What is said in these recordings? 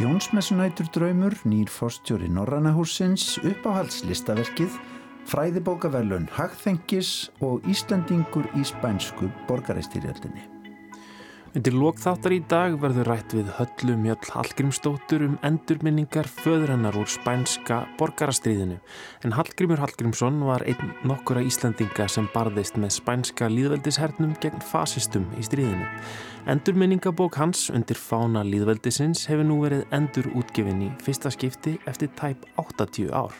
Jónsmessunætur draumur, nýr fórstjóri Norrannahúsins, uppáhaldslistaverkið, fræðibókaverlun Hagþengis og Íslandingur í spænsku borgaristýrjaldinni. Undir lokþáttar í dag verður rætt við Höllu Mjöll Hallgrímsdóttur um endurminningar föður hennar úr spænska borgarastriðinu. En Hallgrímur Hallgrímsson var einn nokkura Íslandinga sem barðist með spænska líðveldishernum gegn fasistum í stríðinu. Endurminningabók hans undir fána líðveldisins hefur nú verið endur útgefin í fyrsta skipti eftir tæp 80 ár.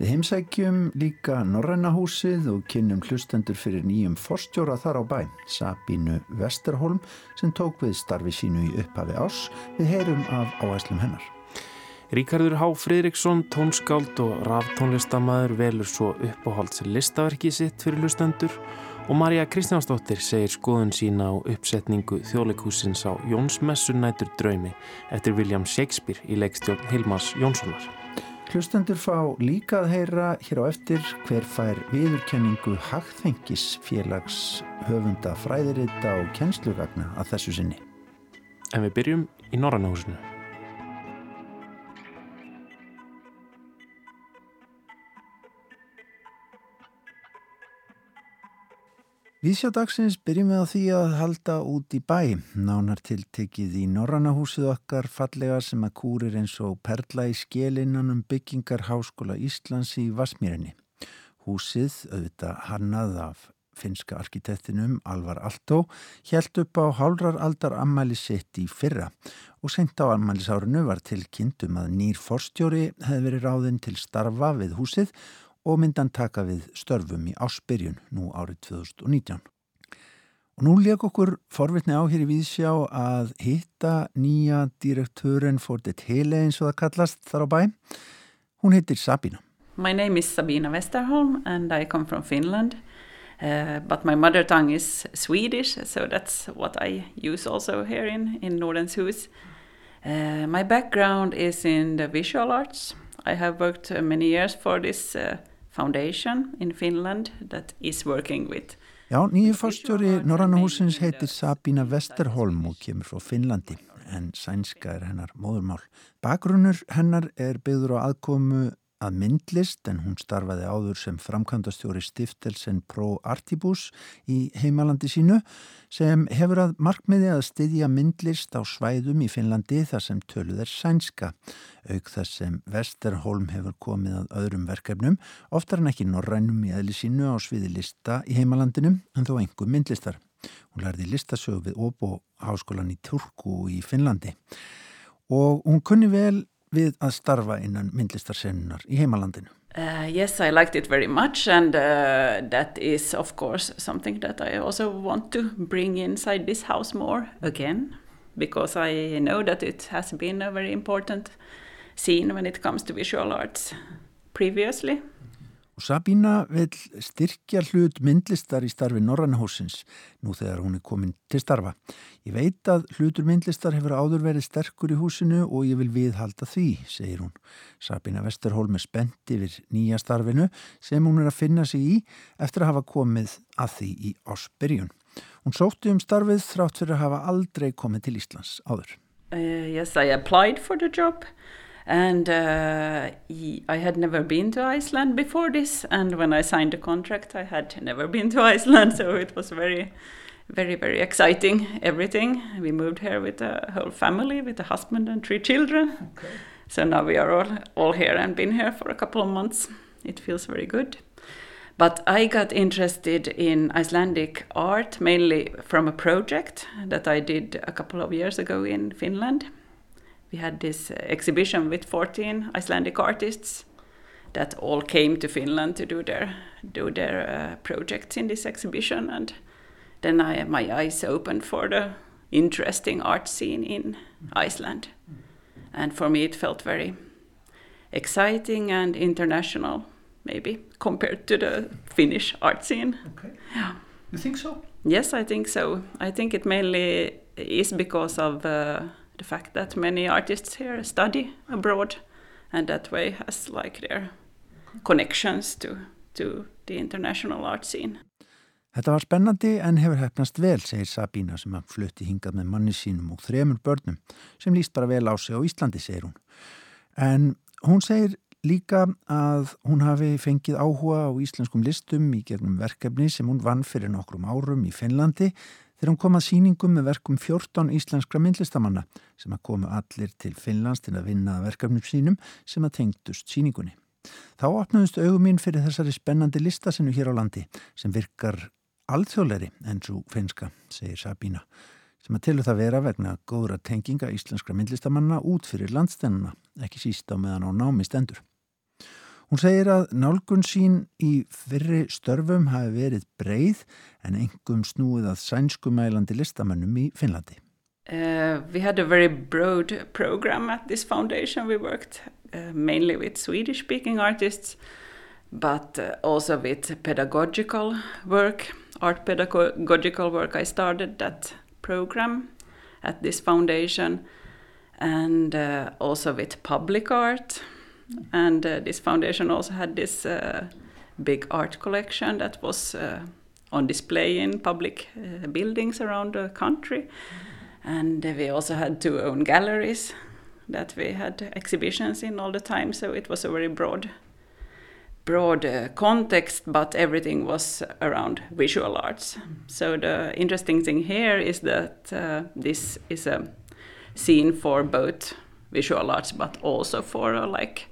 Við heimsækjum líka Norrannahúsið og kynnum hlustendur fyrir nýjum forstjóra þar á bæ, Sabínu Vesterholm, sem tók við starfi sínu í upphafi ás. Við heyrum af áæslum hennar. Ríkardur Há Fridriksson, tónskáld og ráftónlistamæður velur svo uppáhalds listaverki sitt fyrir hlustendur og Marja Kristjánsdóttir segir skoðun sína á uppsetningu þjóðleikúsins á Jónsmessunætur draumi eftir William Shakespeare í leikstjórn Hilmars Jónssonar. Hlustendur fá líka að heyra hér á eftir hver fær viðurkenningu Hagþengis félags höfunda fræðirita og kjenslugagna að þessu sinni. En við byrjum í Norrannahúsinu. Vísjádagsins byrjum við á því að halda út í bæ, nánar tiltekið í Norrannahúsið okkar fallega sem að kúrir eins og perla í skjelinnan um byggingar Háskóla Íslands í Vasmírinni. Húsið, auðvitað hannað af finska arkitektinum Alvar Altó, helt upp á hálrar aldar ammæli sitt í fyrra og sent á ammælisárunu var til kynntum að nýr forstjóri hefði verið ráðinn til starfa við húsið og myndan taka við störfum í ásbyrjun nú árið 2019. Og nú leik okkur forvitni á hér í Víðsjá að hitta nýja direktören for det hele eins og það kallast þar á bæ. Hún heitir Sabina. My name is Sabina Westerholm and I come from Finland. Uh, but my mother tongue is Swedish, so that's what I use also here in, in Nordens Hus. Uh, my background is in the visual arts. I have worked uh, many years for this uh, Foundation in Finland that is working with Já, nýju fórstjóri Norrannahúsins heitir Sabina Westerholm og kemur frá Finnlandi en sænska er hennar móðurmál. Bakgrunnur hennar er byggður á aðkomu að myndlist en hún starfaði áður sem framkvæmdastjóri Stiftelsen Pro Artibus í heimalandi sínu sem hefur að markmiði að styðja myndlist á svæðum í Finnlandi þar sem töluð er sænska. Auk þess sem Vesterholm hefur komið að öðrum verkefnum, oftar en ekki norrænum í eðli sínu á sviði lista í heimalandinu en þó engum myndlistar. Hún lærði listasög við Óbo háskólan í Turku í Finnlandi og hún kunni vel við að starfa innan myndlistarsennunar í heimalandinu? Uh, yes, I liked it very much, and uh, that is, of course, something that I also want to bring inside this house more again, because I know that it has been a very important scene when it comes to visual arts previously. Og Sabína vil styrkja hlut myndlistar í starfi Norrannahúsins nú þegar hún er komin til starfa. Ég veit að hlutur myndlistar hefur áður verið sterkur í húsinu og ég vil viðhalda því, segir hún. Sabína Vesterholm er spennt yfir nýja starfinu sem hún er að finna sig í eftir að hafa komið að því í ásbyrjun. Hún sótti um starfið þrátt fyrir að hafa aldrei komið til Íslands áður. Uh, yes, I applied for the job. And uh, he, I had never been to Iceland before this, and when I signed the contract, I had never been to Iceland, so it was very, very, very exciting. Everything. We moved here with a whole family, with a husband and three children. Okay. So now we are all all here and been here for a couple of months. It feels very good. But I got interested in Icelandic art mainly from a project that I did a couple of years ago in Finland we had this uh, exhibition with 14 Icelandic artists that all came to Finland to do their do their uh, projects in this exhibition, and then I my eyes opened for the interesting art scene in Iceland, and for me it felt very exciting and international, maybe compared to the Finnish art scene. Okay. Yeah. You think so? Yes, I think so. I think it mainly is because of. Uh, the fact that many artists here study abroad and that way has like their connections to, to the international art scene. Þetta var spennandi en hefur hefnast vel, segir Sabína sem að flutti hingað með manni sínum og þremur börnum sem líst bara vel á sig á Íslandi, segir hún. En hún segir líka að hún hafi fengið áhuga á íslenskum listum í gegnum verkefni sem hún vann fyrir nokkrum árum í Finnlandi þegar hún kom að síningum með verkum 14 íslenskra myndlistamanna sem að komu allir til Finnlands til að vinna verkefnum sínum sem að tengdust síningunni. Þá opnaðust augum mín fyrir þessari spennandi listasinu hér á landi sem virkar alþjóðleiri en svo finska, segir Sabína, sem að tilur það vera vegna góðra tenginga íslenskra myndlistamanna út fyrir landstennuna, ekki síst á meðan á námi stendur. Hún segir að nálgun sín í fyrri störfum hafi verið en engum snúið að sænskumælandi í Finnlandi. Uh, we had a very broad program at this foundation. We worked uh, mainly with Swedish speaking artists, but uh, also with pedagogical work art pedagogical work, I started that program at this foundation and uh, also with public art. And uh, this foundation also had this uh, big art collection that was uh, on display in public uh, buildings around the country. And we also had two own galleries that we had exhibitions in all the time, so it was a very broad broad uh, context, but everything was around visual arts. So the interesting thing here is that uh, this is a scene for both visual arts, but also for uh, like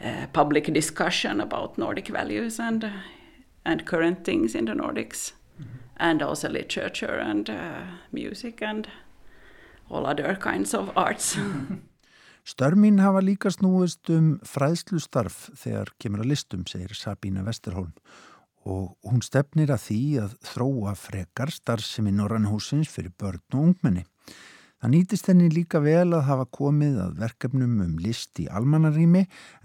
uh, public discussion about Nordic values and uh, and current things in the Nordics, mm-hmm. and also literature and uh, music and all other kinds of arts. Störmin hafa líka snúist um fræðslustarf þegar kemur að listum, segir Sabína Vesterholm og hún stefnir að því að þróa frekar starfsemi Norrannahúsins fyrir börn og ungmenni. Það nýtist henni líka vel að hafa komið að verkefnum um list í almannarími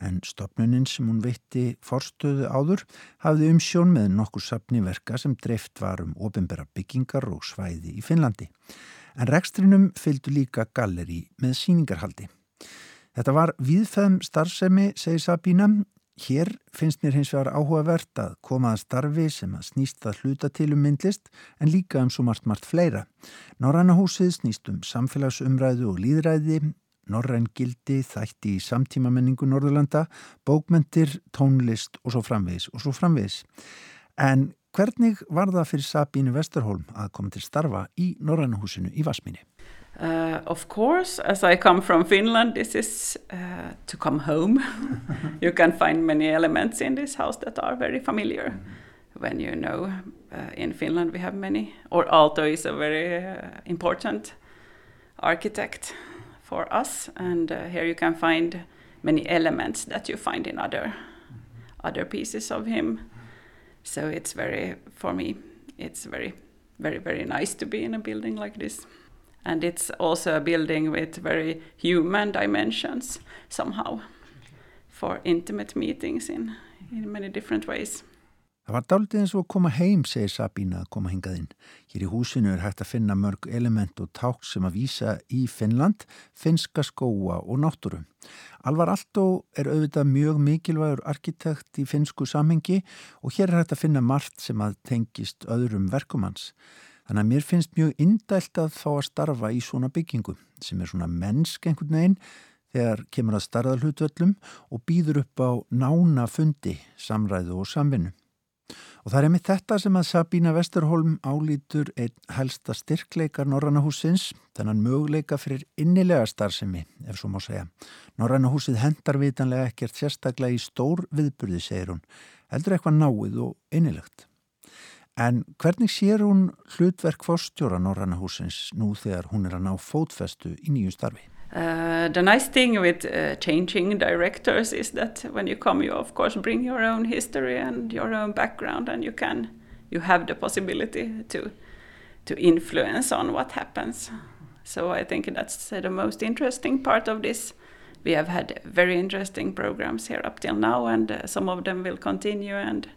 en stopnuninn sem hún veitti forstöðu áður hafði um sjón með nokkur sapni verka sem dreift var um ofinbera byggingar og svæði í Finnlandi. En rekstrinum fylgdu líka galleri með síningarhaldi. Þetta var viðfæðum starfsemi, segir Sabína. Hér finnst mér hins vegar áhugavert að koma að starfi sem að snýst að hluta til um myndlist en líka um svo margt margt fleira. Norrænahúsið snýst um samfélagsumræðu og líðræði, norræn gildi, þætti í samtímamenningu Norðurlanda, bókmentir, tónlist og svo framvegis og svo framvegis. En hvernig var það fyrir Sabínu Vesterholm að koma til starfa í Norrænahúsinu í Vasminni? Uh, of course, as I come from Finland, this is uh, to come home. you can find many elements in this house that are very familiar. Mm-hmm. When you know, uh, in Finland we have many, or Aalto is a very uh, important architect for us, and uh, here you can find many elements that you find in other mm-hmm. other pieces of him. So it's very, for me, it's very, very, very nice to be in a building like this and it's also a building with very human dimensions somehow for intimate meetings in, in many different ways. Það var dálítið eins og að koma heim, segir Sabína að koma hingað inn. Hér í húsinu er hægt að finna mörg element og ták sem að vísa í Finnland, finska skóa og náttúru. Alvar Altó er auðvitað mjög mikilvægur arkitekt í finsku samhengi og hér er hægt að finna margt sem að tengist öðrum verkumans. Þannig að mér finnst mjög indælt að fá að starfa í svona byggingu sem er svona mennsk einhvern veginn þegar kemur að starða hlutvöllum og býður upp á nána fundi, samræðu og samvinnu. Og það er með þetta sem að Sabína Vesterholm álítur einn helsta styrkleikar Norrannahúsins, þennan möguleika fyrir innilega starfsemi, ef svo má segja. Norrannahúsið hendar vitanlega ekkert sérstaklega í stór viðburði, segir hún, heldur eitthvað náið og innilegt. En hvernig sér hún hlutverk fórstjóra Norranna húsins nú þegar hún er að ná fótfestu í nýju starfi? Uh, the nice thing with uh, changing directors is that when you come you of course bring your own history and your own background and you can you have the possibility to to influence on what happens. So I think that's the most interesting part of this. We have had very interesting programs here up till now and uh, some of them will continue and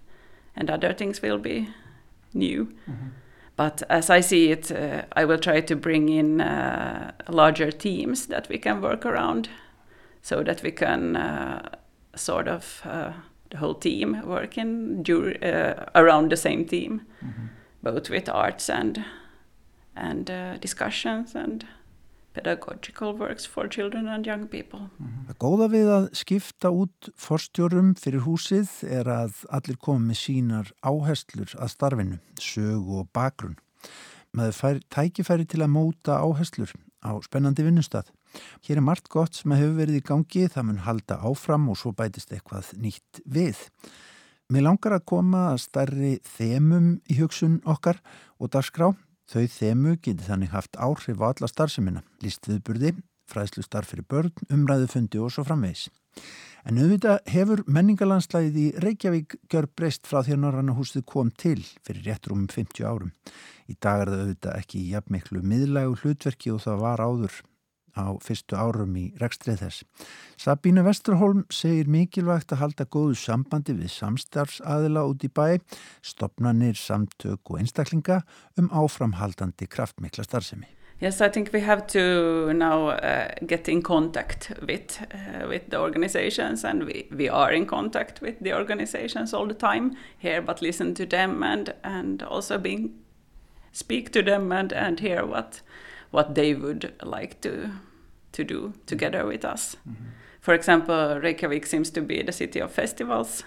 and other things will be new. Mm-hmm. But as I see it, uh, I will try to bring in uh, larger teams that we can work around so that we can uh, sort of uh, the whole team working around the same theme. Mm-hmm. both with arts and and uh, discussions and pedagogical works for children and young people. Það góða við að skipta út forstjórum fyrir húsið er að allir komi sínar áherslur að starfinu, sög og bakgrunn. Maður fær, tækifæri til að móta áherslur á spennandi vinnustad. Hér er margt gott sem hefur verið í gangi, það mun halda áfram og svo bætist eitthvað nýtt við. Mér langar að koma að starri þemum í hugsun okkar og dagskrá Þau þemu geti þannig haft áhrif á alla starfseminna, líst viðburði, fræðslu starf fyrir börn, umræðu fundi og svo framvegis. En auðvitað hefur menningalandslæðið í Reykjavík gjör breyst frá því að Norranna húsið kom til fyrir réttur um 50 árum. Í dag er það auðvitað ekki jafn miklu miðlægu hlutverki og það var áður á fyrstu árum í rekstrið þess. Sabína Vesterholm segir mikilvægt að halda góðu sambandi við samstarfsaðila út í bæ, stopnanir, samtök og einstaklinga um áframhaldandi kraftmikla starfsemi. Yes, I think we have to now uh, get in contact with uh, with the organizations, and we, we are in contact with the organizations all the time here. But listen to them and and also being speak to them and and hear what what they would like to to do together with us. Mm-hmm. For example, Reykjavik seems to be the city of festivals.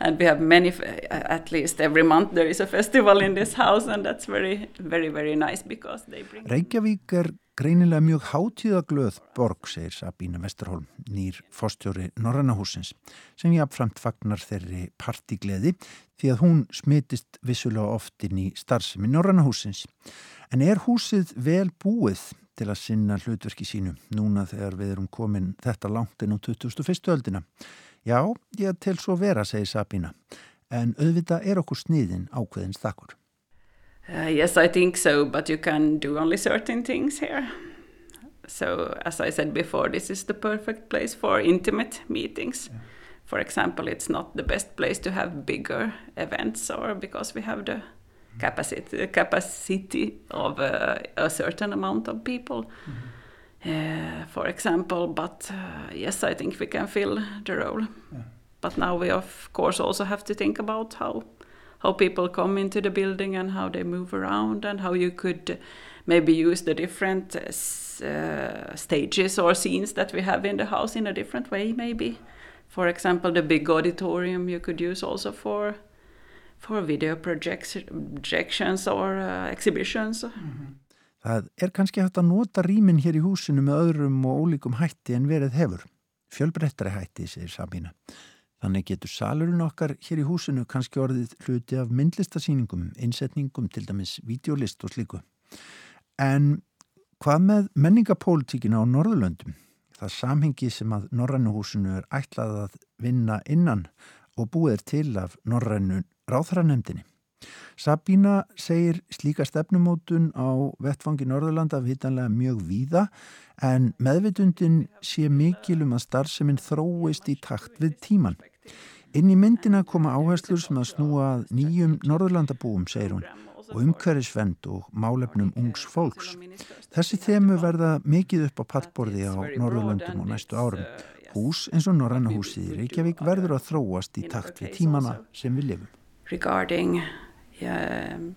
And we have many, at least every month there is a festival in this house and that's very, very, very nice because they bring... Reykjavík er greinilega mjög hátíðaglöð borg, segir Sabína Vesterholm, nýr fórstjóri Norrannahúsins, sem jáfnframt fagnar þeirri partigleði því að hún smitist vissulega oft inn í starfsemi Norrannahúsins. En er húsið vel búið til að sinna hlutverki sínu núna þegar við erum komin þetta langt inn á 2001. öldina? Já, ég tel svo vera, segir Sabína, en auðvitað er okkur sniðin ákveðin stakkur. Uh, yes, I think so, but you can do only certain things here. So, as I said before, this is the perfect place for intimate meetings. Yeah. For example, it's not the best place to have bigger events or because we have the capacity capacity of uh, a certain amount of people. Mm-hmm. Uh, for example, but uh, yes, I think we can fill the role. Yeah. But now we of course also have to think about how how people come into the building and how they move around and how you could maybe use the different uh, stages or scenes that we have in the house in a different way maybe. For example, the big auditorium you could use also for for video projections or uh, exhibitions. Mm -hmm. Það er kannski hægt að nota rýmin hér í húsinu með öðrum og ólíkum hætti en verið hefur. Fjölbrettari hætti, segir Sabína. Þannig getur salurinn okkar hér í húsinu kannski orðið hluti af myndlistasýningum, innsetningum, til dæmis videolist og slíku. En hvað með menningapólitíkina á Norðurlöndum? Það samhengi sem að Norrænuhúsinu er ætlað að vinna innan og búið til af Norrænu ráþranemdini. Sabína segir slíka stefnumótun á vettfangi Norðurlanda vitanlega mjög víða en meðvitundin sé mikilum að starfseminn þróist í takt við tíman. Inn í myndina koma áherslur sem að snúa nýjum Norðurlandabúum, segir hún, og umhverfisvend og málefnum ungs fólks. Þessi þemu verða mikið upp á pallborði á Norðurlandum og næstu árum. Hús eins og Norræna húsið í Reykjavík verður að þróast í takt við tímana sem við lifum. regarding um,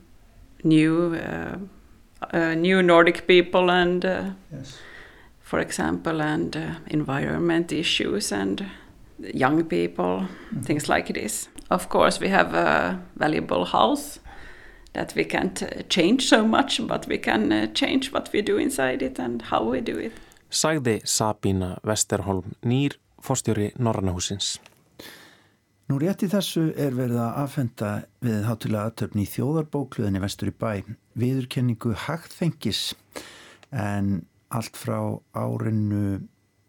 new uh, uh, new Nordic people and uh, yes. for example and uh, environment issues and young people mm-hmm. things like this of course we have a valuable house that we can't uh, change so much but we can uh, change what we do inside it and how we do it. Sagði Sabína Vesterholm nýr fórstjóri Norrannahúsins Nú rétt í þessu er verið að aðfenda við hátilega aðtöfni í þjóðarbókluðinni vestur í bæ viðurkenningu hagþengis. En allt frá árinu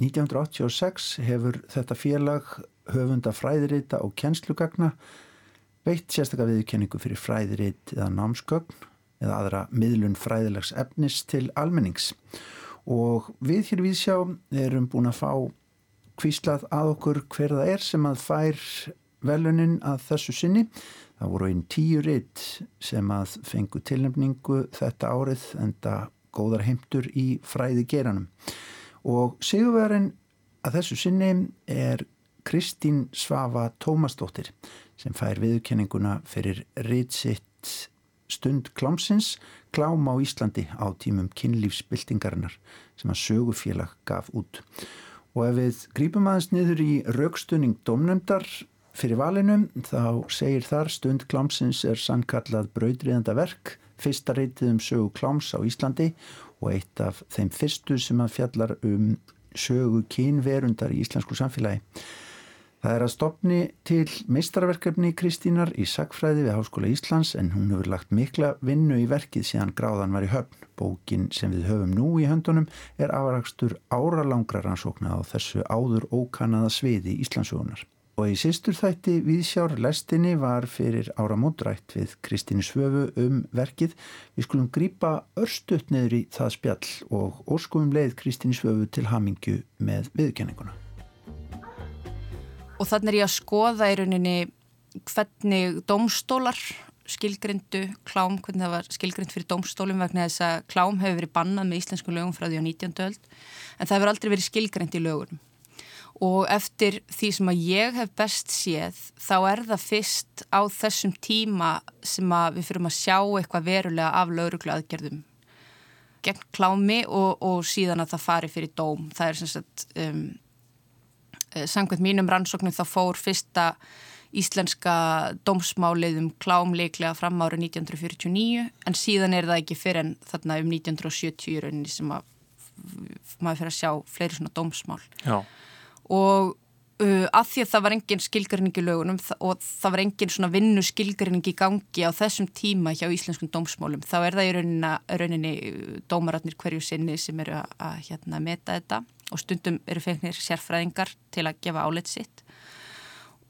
1986 hefur þetta félag höfunda fræðirita og kjenslugagna veitt sérstaklega viðurkenningu fyrir fræðirit eða námsgögn eða aðra miðlun fræðilegs efnis til almennings og við hér við sjá erum búin að fá kvíslað að okkur hver það er sem að fær velunin að þessu sinni. Það voru einn tíu ritt sem að fengu tilnefningu þetta árið en það góðar heimtur í fræði geranum. Og sigurverðin að þessu sinni er Kristín Svafa Tómasdóttir sem fær viðkenninguna fyrir ritt sitt stund klámsins klám á Íslandi á tímum kynlífsbyltingarinnar sem að sögufélag gaf út. Og ef við grípum aðeins niður í raukstunning domnumdar fyrir valinu þá segir þar stund klámsins er sannkallað brauðriðanda verk, fyrsta reytið um sögu kláms á Íslandi og eitt af þeim fyrstu sem að fjallar um sögu kynverundar í íslensku samfélagi. Það er að stopni til meistarverkefni Kristínar í Sagfræði við Háskóla Íslands en hún hefur lagt mikla vinnu í verkið síðan gráðan var í höfn. Bókin sem við höfum nú í höndunum er afrakstur áralangra rannsókna á þessu áður ókannaða sviði Íslandsjónar. Og í sýstur þætti viðsjár lestinni var fyrir áramóndrætt við Kristínu Svöfu um verkið. Við skulum grýpa örstuðt neður í það spjall og óskum leið Kristínu Svöfu til hamingju með viðkenninguna og þannig er ég að skoða í rauninni hvernig domstólar skilgrindu klám, hvernig það var skilgrind fyrir domstólum vegna þess að klám hefur verið bannað með íslensku lögum frá því á 19. öld en það hefur aldrei verið skilgrind í lögunum og eftir því sem að ég hef best séð þá er það fyrst á þessum tíma sem að við fyrir að sjá eitthvað verulega af lauruglu aðgerðum gegn klámi og, og síðan að það fari fyrir dóm það er sem sagt um, Eh, sangvæmt mínum rannsóknum þá fór fyrsta íslenska dómsmálið um klámleiklega fram ára 1949 en síðan er það ekki fyrir en þarna um 1970 rauninni sem að maður fyrir að sjá fleiri svona dómsmál Já. og uh, að því að það var engin skilgrinning í lögunum og það var engin svona vinnu skilgrinning í gangi á þessum tíma hjá íslenskum dómsmálum þá er það í rauninni, rauninni dómaratnir hverju sinni sem eru að, að hérna, meta þetta og stundum eru fengnir sérfræðingar til að gefa áleitt sitt.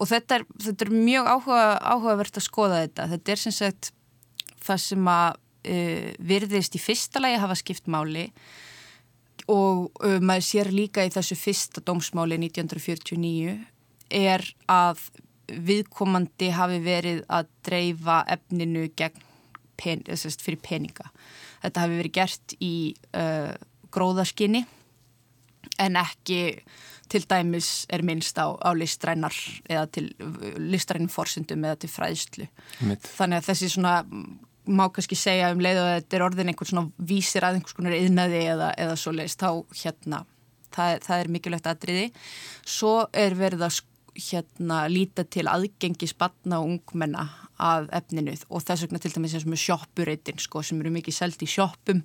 Og þetta er, þetta er mjög áhuga, áhugavert að skoða þetta. Þetta er sem sagt það sem að uh, virðist í fyrsta lagi hafa skipt máli. Og uh, maður sér líka í þessu fyrsta dómsmáli 1949 er að viðkomandi hafi verið að dreifa efninu pen, fyrir peninga. Þetta hafi verið gert í uh, gróðaskinni en ekki til dæmis er minnst á, á listrænar eða til listrænum forsendum eða til fræðslu. Mitt. Þannig að þessi svona má kannski segja um leið og þetta er orðin einhvern svona vísir að einhvers konar yðnaði eða, eða svo leiðist þá hérna það, það er mikilvægt aðriði. Svo er verið að hérna líta til aðgengi spanna og ungmenna af efninu og þess vegna til dæmis eins og sjóppurreitin sko sem eru mikið seldi í sjóppum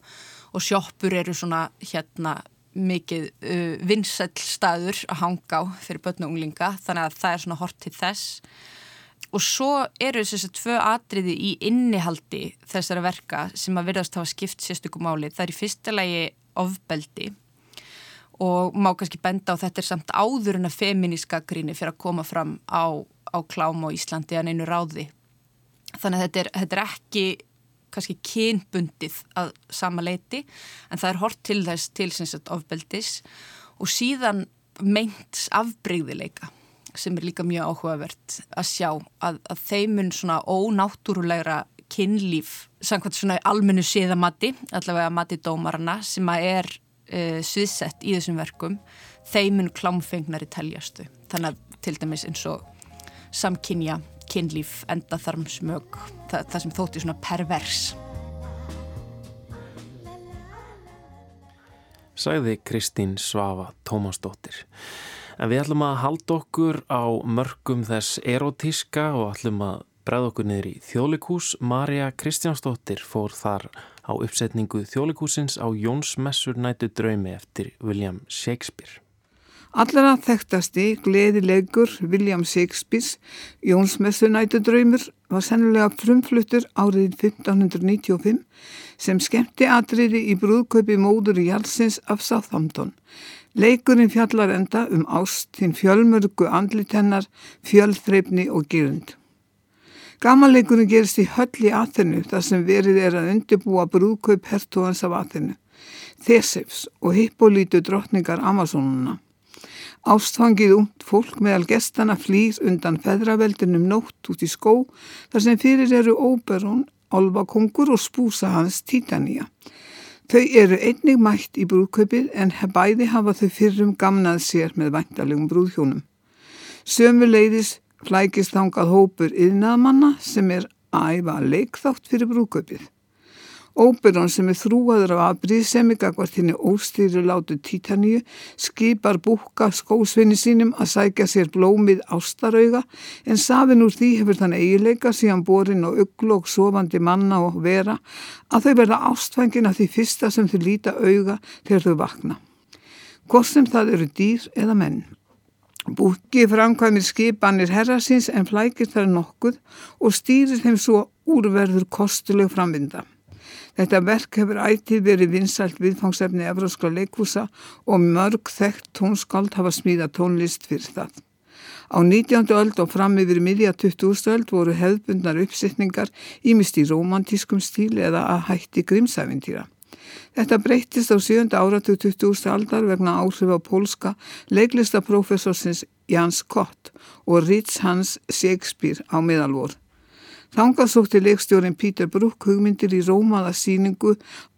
og sjóppur eru svona hérna mikið uh, vinsæl staður að hanga á fyrir börn og unglinga þannig að það er svona hort til þess. Og svo eru þessi tvö atriði í innihaldi þessara verka sem að verðast hafa skipt sérstökum máli. Það er í fyrsta lagi ofbeldi og má kannski benda á þetta er samt áður en að feminíska gríni fyrir að koma fram á, á klám á Íslandi en einu ráði. Þannig að þetta er, þetta er ekki kannski kynbundið að sama leiti en það er hort til þess til sagt, ofbeldis og síðan meint afbreyðileika sem er líka mjög áhugavert að sjá að, að þeimun svona ónáttúrulegra kynlíf samkvæmt svona almennu síðamatti allavega mati dómarana sem að er uh, sviðsett í þessum verkum þeimun klámfengnari teljastu þannig að til dæmis eins og samkynja kynlíf, endaþarmsmög, það, það sem þótti svona pervers. Sæði Kristín Svafa Tómasdóttir. En við ætlum að halda okkur á mörgum þess erotíska og ætlum að bregða okkur niður í þjólikús. Marja Kristjánsdóttir fór þar á uppsetningu þjólikúsins á Jónsmessur nætu draumi eftir William Shakespeare. Allra þekktasti gleðilegur William Shakespeare's Jónsmessunætudraumur var sennilega frumfluttur árið 1595 sem skemmti atriði í brúðkaupi móður í Jalsins af Southampton. Leikurinn fjallar enda um ást þinn fjölmörgu andlitennar, fjölþreifni og gyrund. Gamanleikurinn gerist í höll í Aþenu þar sem verið er að undirbúa brúðkaup hertóðans af Aþenu, Thesefs og Hippolítu drottningar Amazonuna. Ástfangið út fólk meðal gestana flýr undan feðraveldinum nótt út í skó þar sem fyrir eru Óberón, Olvakongur og spúsa hans Titania. Þau eru einnig mætt í brúðkaupið en bæði hafa þau fyrrum gamnað sér með væntalegum brúðhjónum. Sömu leiðis flækist þangað hópur yðnaðmanna sem er æfa leikþátt fyrir brúköpið. Óberon sem er þrúaður af aðbríðsemi gagvart henni óstýri látu títaníu skipar búka skósvinni sínum að sækja sér blómið ástarauga en safin úr því hefur þann eigileika síðan borin og og sofandi manna og vera að þau verða ástfængin af því fyrsta sem þau líta auga þegar þau vakna. Hvort sem það eru dýr eða menn. Búki framkvæmir skipanir herrasins en flækir þar nokkuð og stýrir þeim svo úrverður kostuleg framvinda. Þetta verk hefur ætið verið vinsælt viðfangsefni Evróskra leikúsa og mörg þekkt tónskáld hafa smíða tónlist fyrir það. Á 19. öld og fram yfir miðja 20. öld voru hefðbundnar uppsetningar ímist í romantískum stíl eða að hætti grimsæfintýra. Þetta breytist á 7. áratu 20. aldar vegna áhrif á pólska leiklistaprófessorsins Jans Kott og Ritz Hans Shakespeare á miðalvor. Þangað sótti leikstjórin Pítur Brúk hugmyndir í Rómaða síningu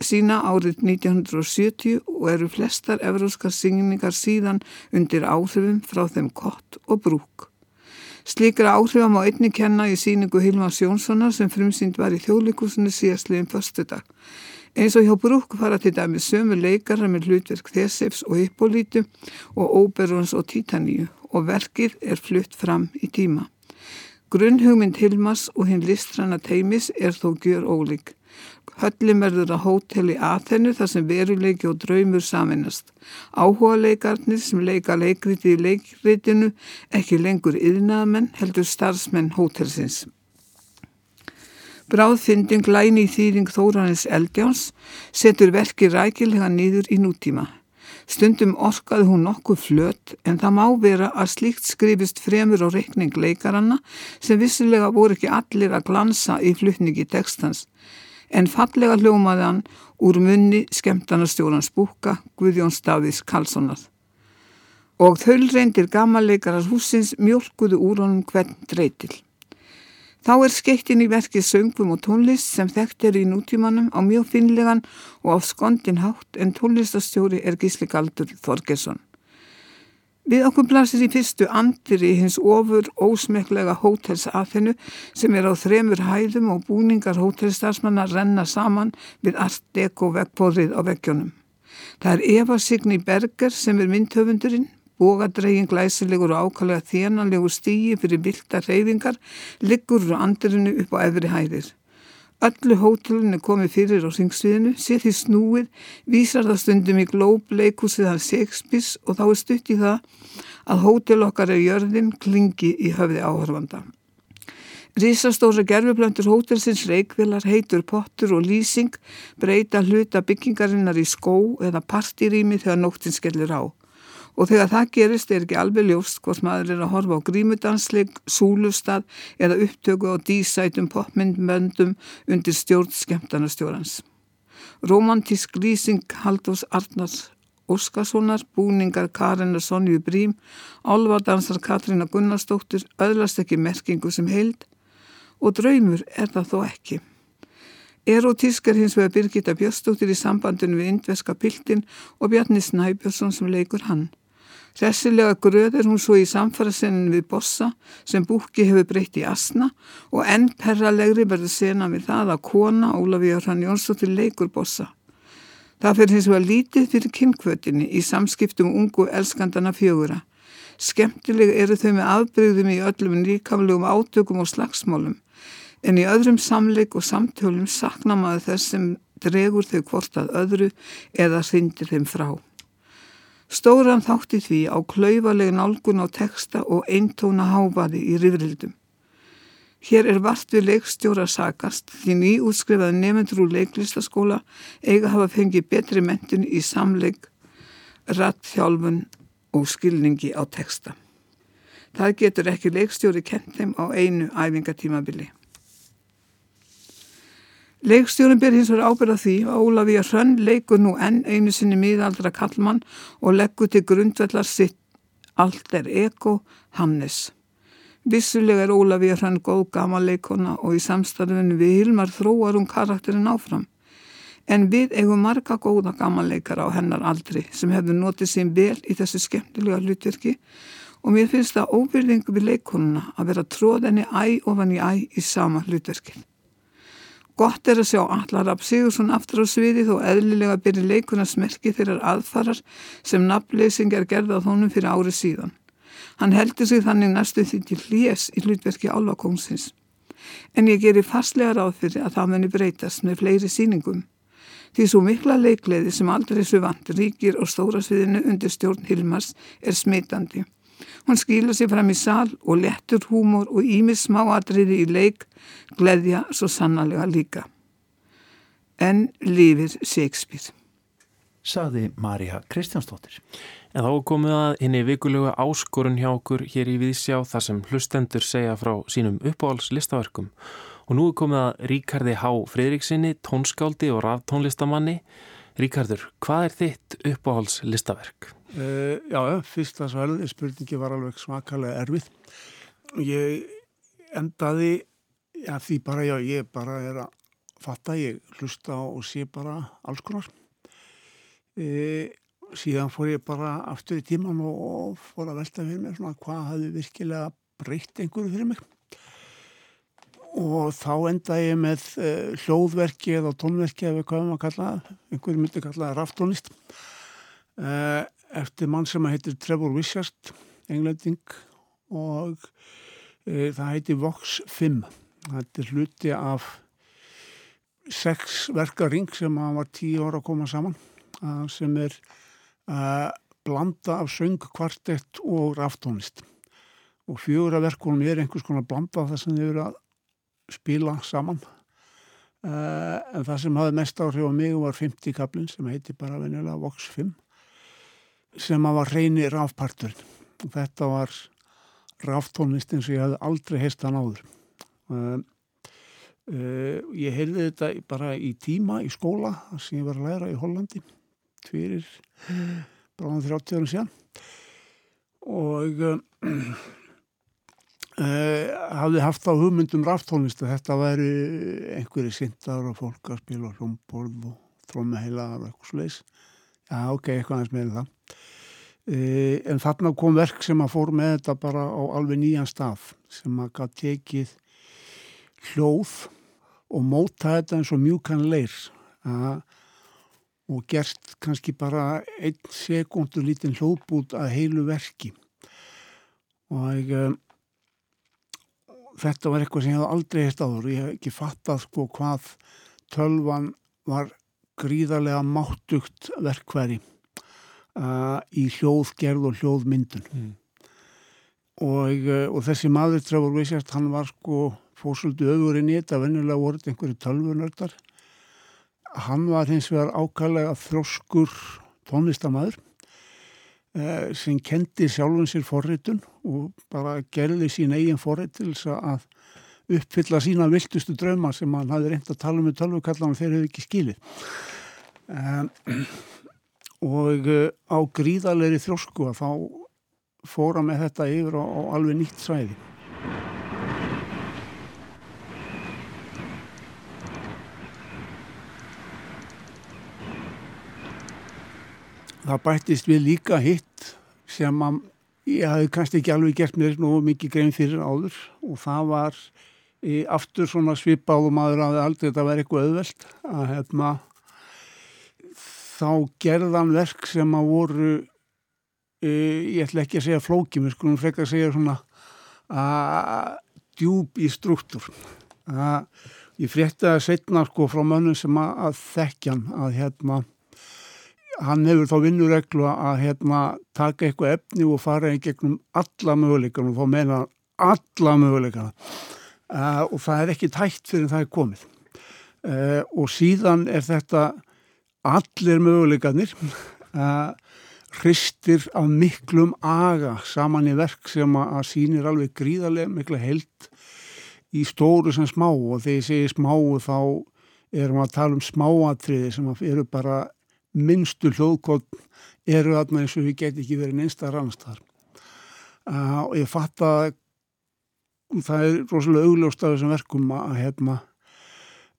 sína árið 1970 og eru flestar evróskar síningar síðan undir áhrifum frá þeim Kott og Brúk. Slikra áhrifam á einni kenna í síningu Hilma Sjónssonar sem frumsýnd var í þjóðleikusinu síðastliðin förstu dag. Eins og hjá Brúk fara til dæmi sömu leikara með hlutverk Þessefs og Hippolítu og Óberons og Títaníu og verkið er flutt fram í tíma. Grunnhugmynd Hilmas og hinn listræna teimis er þó gjör ólík. Höllin verður að hóteli aðhennu þar sem veruleiki og draumur saminast. Áhuga leikarnir sem leika leikriti í leikritinu ekki lengur yðnaðamenn heldur starfsmenn hótelsins. Bráðfinding læni í þýring Þóranis Eldjáns setur verki rækilega nýður í nútíma. Stundum orkaði hún nokkuð flött en það má vera að slíkt skrifist fremur á reikning leikaranna sem vissilega voru ekki allir að glansa í flutningi tekstans. En fallega hljómaði hann úr munni skemtanastjórans búka Guðjón Stavis Karlssonar. Og þöll reyndir gammalleikarar húsins mjölkuðu úr honum hvern dreytil. Þá er skeittin í verkið söngum og tónlist sem þekkt er í nútímanum á mjög finlegan og á skondin hátt en tónlistastjóri er Gísli Galdur Þorgesson. Við okkur blasir í fyrstu andir í hins ofur ósmeklega hótelsaðfennu sem er á þremur hæðum og búningar hótelstarfsmanna renna saman við art deko vekkbóðrið á vekkjónum. Það er Eva Signi Berger sem er myndhöfundurinn Bógadregin glæsilegur og ákallega þénanlegur stígi fyrir vilda reyfingar liggur úr andirinu upp á efri hæðir. Öllu hótelinu komið fyrir á syngsviðinu, sé því snúið, vísar það stundum í glóbleikúsið hans Shakespeare's og þá er stutt í það að hótel okkar er jörðin klingi í höfði áhörfanda. Rísastóra gerfublöndur hótelsins reikvilar, heitur pottur og lýsing breyta hluta byggingarinnar í skó eða partýrými þegar nóttin skellir á. Og þegar það gerist er ekki alveg ljóst hvort maður er að horfa á grímudansleik, súlustad eða upptöku á dísætum popmyndmöndum undir stjórn skemmtarnastjórans. Romantísk lýsing Haldós Arnars Óskarssonar, búningar Karin og Sonju Brím, álvardansar Katrína Gunnarsdóttir öðlast ekki merkingu sem heild og draumur er það þó ekki. Erotísk er hins vegar Birgitta Björnsdóttir í sambandinu við indveska piltin og Bjarni Snæbjörnsson sem leikur hann. Hressilega gröð er hún svo í samfarasennin við bossa sem búki hefur breytt í asna og enn perralegri verður sena við það að kona Ólafíður Hrann Jónsdóttir leikur bossa. Það fyrir hins vegar lítið fyrir kynkvötinni í samskiptum ungu elskandana fjögura. Skemmtileg eru þau með afbreyðum í öllum nýkamlegum átökum og slagsmálum en í öðrum samleik og samtölum sakna maður þess sem dregur þau hvort að öðru eða hrindir þeim frá. Stóran þátti því á klauvaleg nálgun á teksta og eintóna hábaði í rifrildum. Hér er vart við leikstjóra sakast því nýútskrifaði nefndur úr leiklistaskóla eiga hafa fengið betri mentun í samleik, rattþjálfun og skilningi á teksta. Það getur ekki leikstjóri kent þeim á einu æfingatímabili. Leikstjórun ber hins vegar ábyrða því að Ólafíja Hrönn leikur nú enn einu sinni miðaldra kallmann og leggur til grundvellar sitt allt er eko Hannes. Vissulega er Ólafíja Hrönn góð gama leikona og í samstarfinu við Hilmar þróar hún karakterin áfram. En við eigum marga góða gamanleikara á hennar aldri sem hefur notið sín vel í þessu skemmtilega hlutverki og mér finnst það óbyrðingu við leikonuna að vera tróðinni æ ofan í æ í sama hlutverkið. Gott er að sjá Allarab Sigursson aftur á sviði þó eðlilega byrja leikuna smerki þeirrar aðfarar sem nafnleysing er gerðað honum fyrir árið síðan. Hann heldur sig þannig næstu því til hlés í hlutverki álvakóngsins. En ég gerir fastlega ráð fyrir að það muni breytast með fleiri síningum. Því svo mikla leikleði sem aldrei svo vant ríkir og stóra sviðinu undir stjórn Hilmars er smitandi. Hún skýla sér fram í sal og lettur húmor og ímis smáadriði í leik, gleðja svo sannarlega líka. En lifir Shakespeare. Saði Marja Kristjánsdóttir. En þá komið að henni vikulegu áskorun hjá okkur hér í Víðsjá þar sem hlustendur segja frá sínum uppáhaldslistaverkum. Og nú er komið að Ríkardi Há Fridriksinni, tónskáldi og raftónlistamanni. Ríkardur, hvað er þitt uppáhaldslistaverk? Uh, já, fyrsta svæli spurningi var alveg svakalega erfið. Ég endaði, já því bara, já, ég bara er að fatta, ég hlusta og sé bara alls konar. Uh, síðan fór ég bara aftur í tíman og fór að velta fyrir mér svona hvað hafði virkilega breytt einhverju fyrir mig og þá enda ég með uh, hljóðverki eða tónverki eða hvað maður kallaða, einhverju myndi kallaða raftónist uh, eftir mann sem heitir Trevor Wishart englending og uh, það heitir Vox 5 þetta er hluti af sex verkaring sem var tíu ára að koma saman sem er að blanda af söng, kvartett og raftónist og fjögur af verkunum er einhvers konar blanda það sem þau eru að spila saman. Uh, en það sem hafði mest áhrif á mig var 50 kaplinn sem heiti bara venjulega Vox 5 sem að var reyni rafparturinn. Og þetta var raftónist eins og ég hafði aldrei heist hann áður. Uh, uh, ég heyrði þetta bara í tíma í skóla sem ég var að læra í Hollandi fyrir bráðan 30 árum síðan. Og uh, hafði haft á hugmyndum raftónlist að þetta væri einhverju sindar og fólk að spila hljómborð og trómaheilar og eitthvað sluðis já ok, eitthvað aðeins með það. uh, en þarna kom verk sem að fór með þetta bara á alveg nýjan stað sem að gaf tekið hljóð og móta þetta eins og mjúkan leir að og gert kannski bara einn sekundu lítinn hlóðbút að heilu verki. Og um, þetta var eitthvað sem ég hef aldrei heilt áður. Ég hef ekki fattað sko hvað tölvan var gríðarlega máttugt verkværi uh, í hljóðgerð og hljóðmyndun. Mm. og, uh, og þessi maður Trevor Wishart hann var sko fórsöldu öfurinn í þetta venjulega voruð einhverju tölvunördar. Hann var hins vegar ákallega þróskur tónlistamæður eh, sem kendi sjálfum sér forritun og bara gerði sín eigin forrit til þess að uppfylla sína viltustu drauma sem hann hafði reynd að tala um með tölvukallan og þeir hefði ekki skilið. Um, og uh, á gríðalegri þrósku að þá fóra með þetta yfir á, á alveg nýtt svæði. Það bættist við líka hitt sem að ég hafi kannski ekki alveg gert mér nú mikið grein fyrir áður. Og það var í aftur svona svipað og maður aðeins aldrei þetta verið eitthvað auðvelt að hefna þá gerðan verk sem að voru e, ég ætla ekki að segja flóki mér skulum frekka að segja svona að djúb í struktúr. Að ég frétti að setna sko frá mönnum sem að, að þekkjan að hérna hann hefur þá vinnureglu að hérna, taka eitthvað efni og fara í gegnum alla möguleikana og þá meina alla möguleikana. Uh, og það er ekki tætt fyrir það er komið. Uh, og síðan er þetta allir möguleikanir uh, hristir af miklum aga saman í verk sem að sínir alveg gríðarlega mikla held í stóru sem smá. Og þegar ég segi smá þá erum að tala um smáatriði sem eru bara minnstu hljóðkott eru þarna eins og við getum ekki verið neinstar rannstar uh, og ég fatt að það er rosalega augljóst af þessum verkum að hefna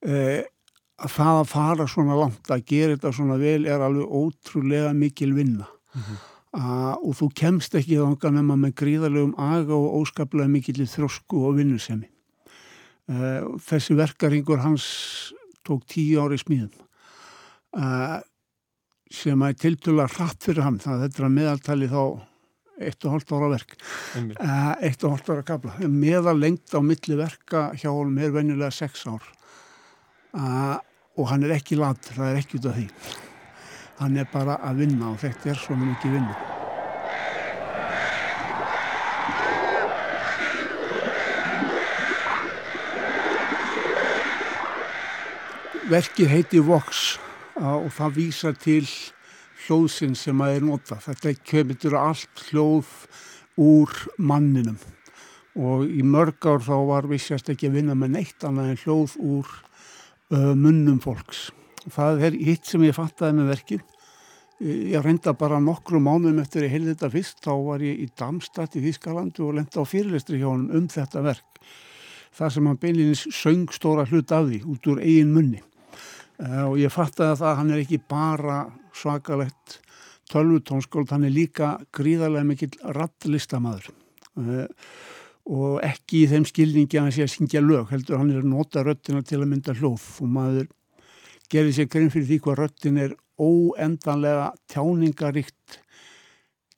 uh, að það að fara svona langt að gera þetta svona vel er alveg ótrúlega mikil vinna. Mm -hmm. uh, og þú kemst ekki þánga nema með gríðarlegum aga og óskaplega mikill þrósku og vinnusemi. Uh, þessi verkaringur hans tók tíu ári smíðum. Uh, sem að tiltula hratt fyrir hann, það þetta er að meðaltali þá eitt og hálft ára verk. Uh, eitt og hálft ára kabla meðal lengt á milli verka hjá honum er venjulega sex ár. Uh, og hann er ekki lat það er ekki út af því. Hann er bara að vinna og þetta er svona mikið vinna. Verkið heiti Vox og það vísa til hljóðsinn sem að er nota. Þetta kemur allt hljóð úr manninum. Og í mörg ár þá var vissjast ekki að vinna með neitt annað en hljóð úr munnum fólks. Það er hitt sem ég fattaði með verkið. Ég reynda bara nokkru mánuðum eftir ég heilði þetta fyrst, þá var ég í Damstad í Þískalandu og lenda á fyrirlistri hjá hann um þetta verk. Það sem hann beinleginis söng stóra hlut af því út úr eigin munni. Uh, og ég fattaði að það hann er ekki bara svakalegt tölvutónskóld, hann er líka gríðarlega mikill rattlistamadur uh, og ekki í þeim skilningi að hann sé að syngja lög, heldur hann er að nota röttina til að mynda hljóð. Og maður gerir sér grein fyrir því hvað röttin er óendanlega tjáningaríkt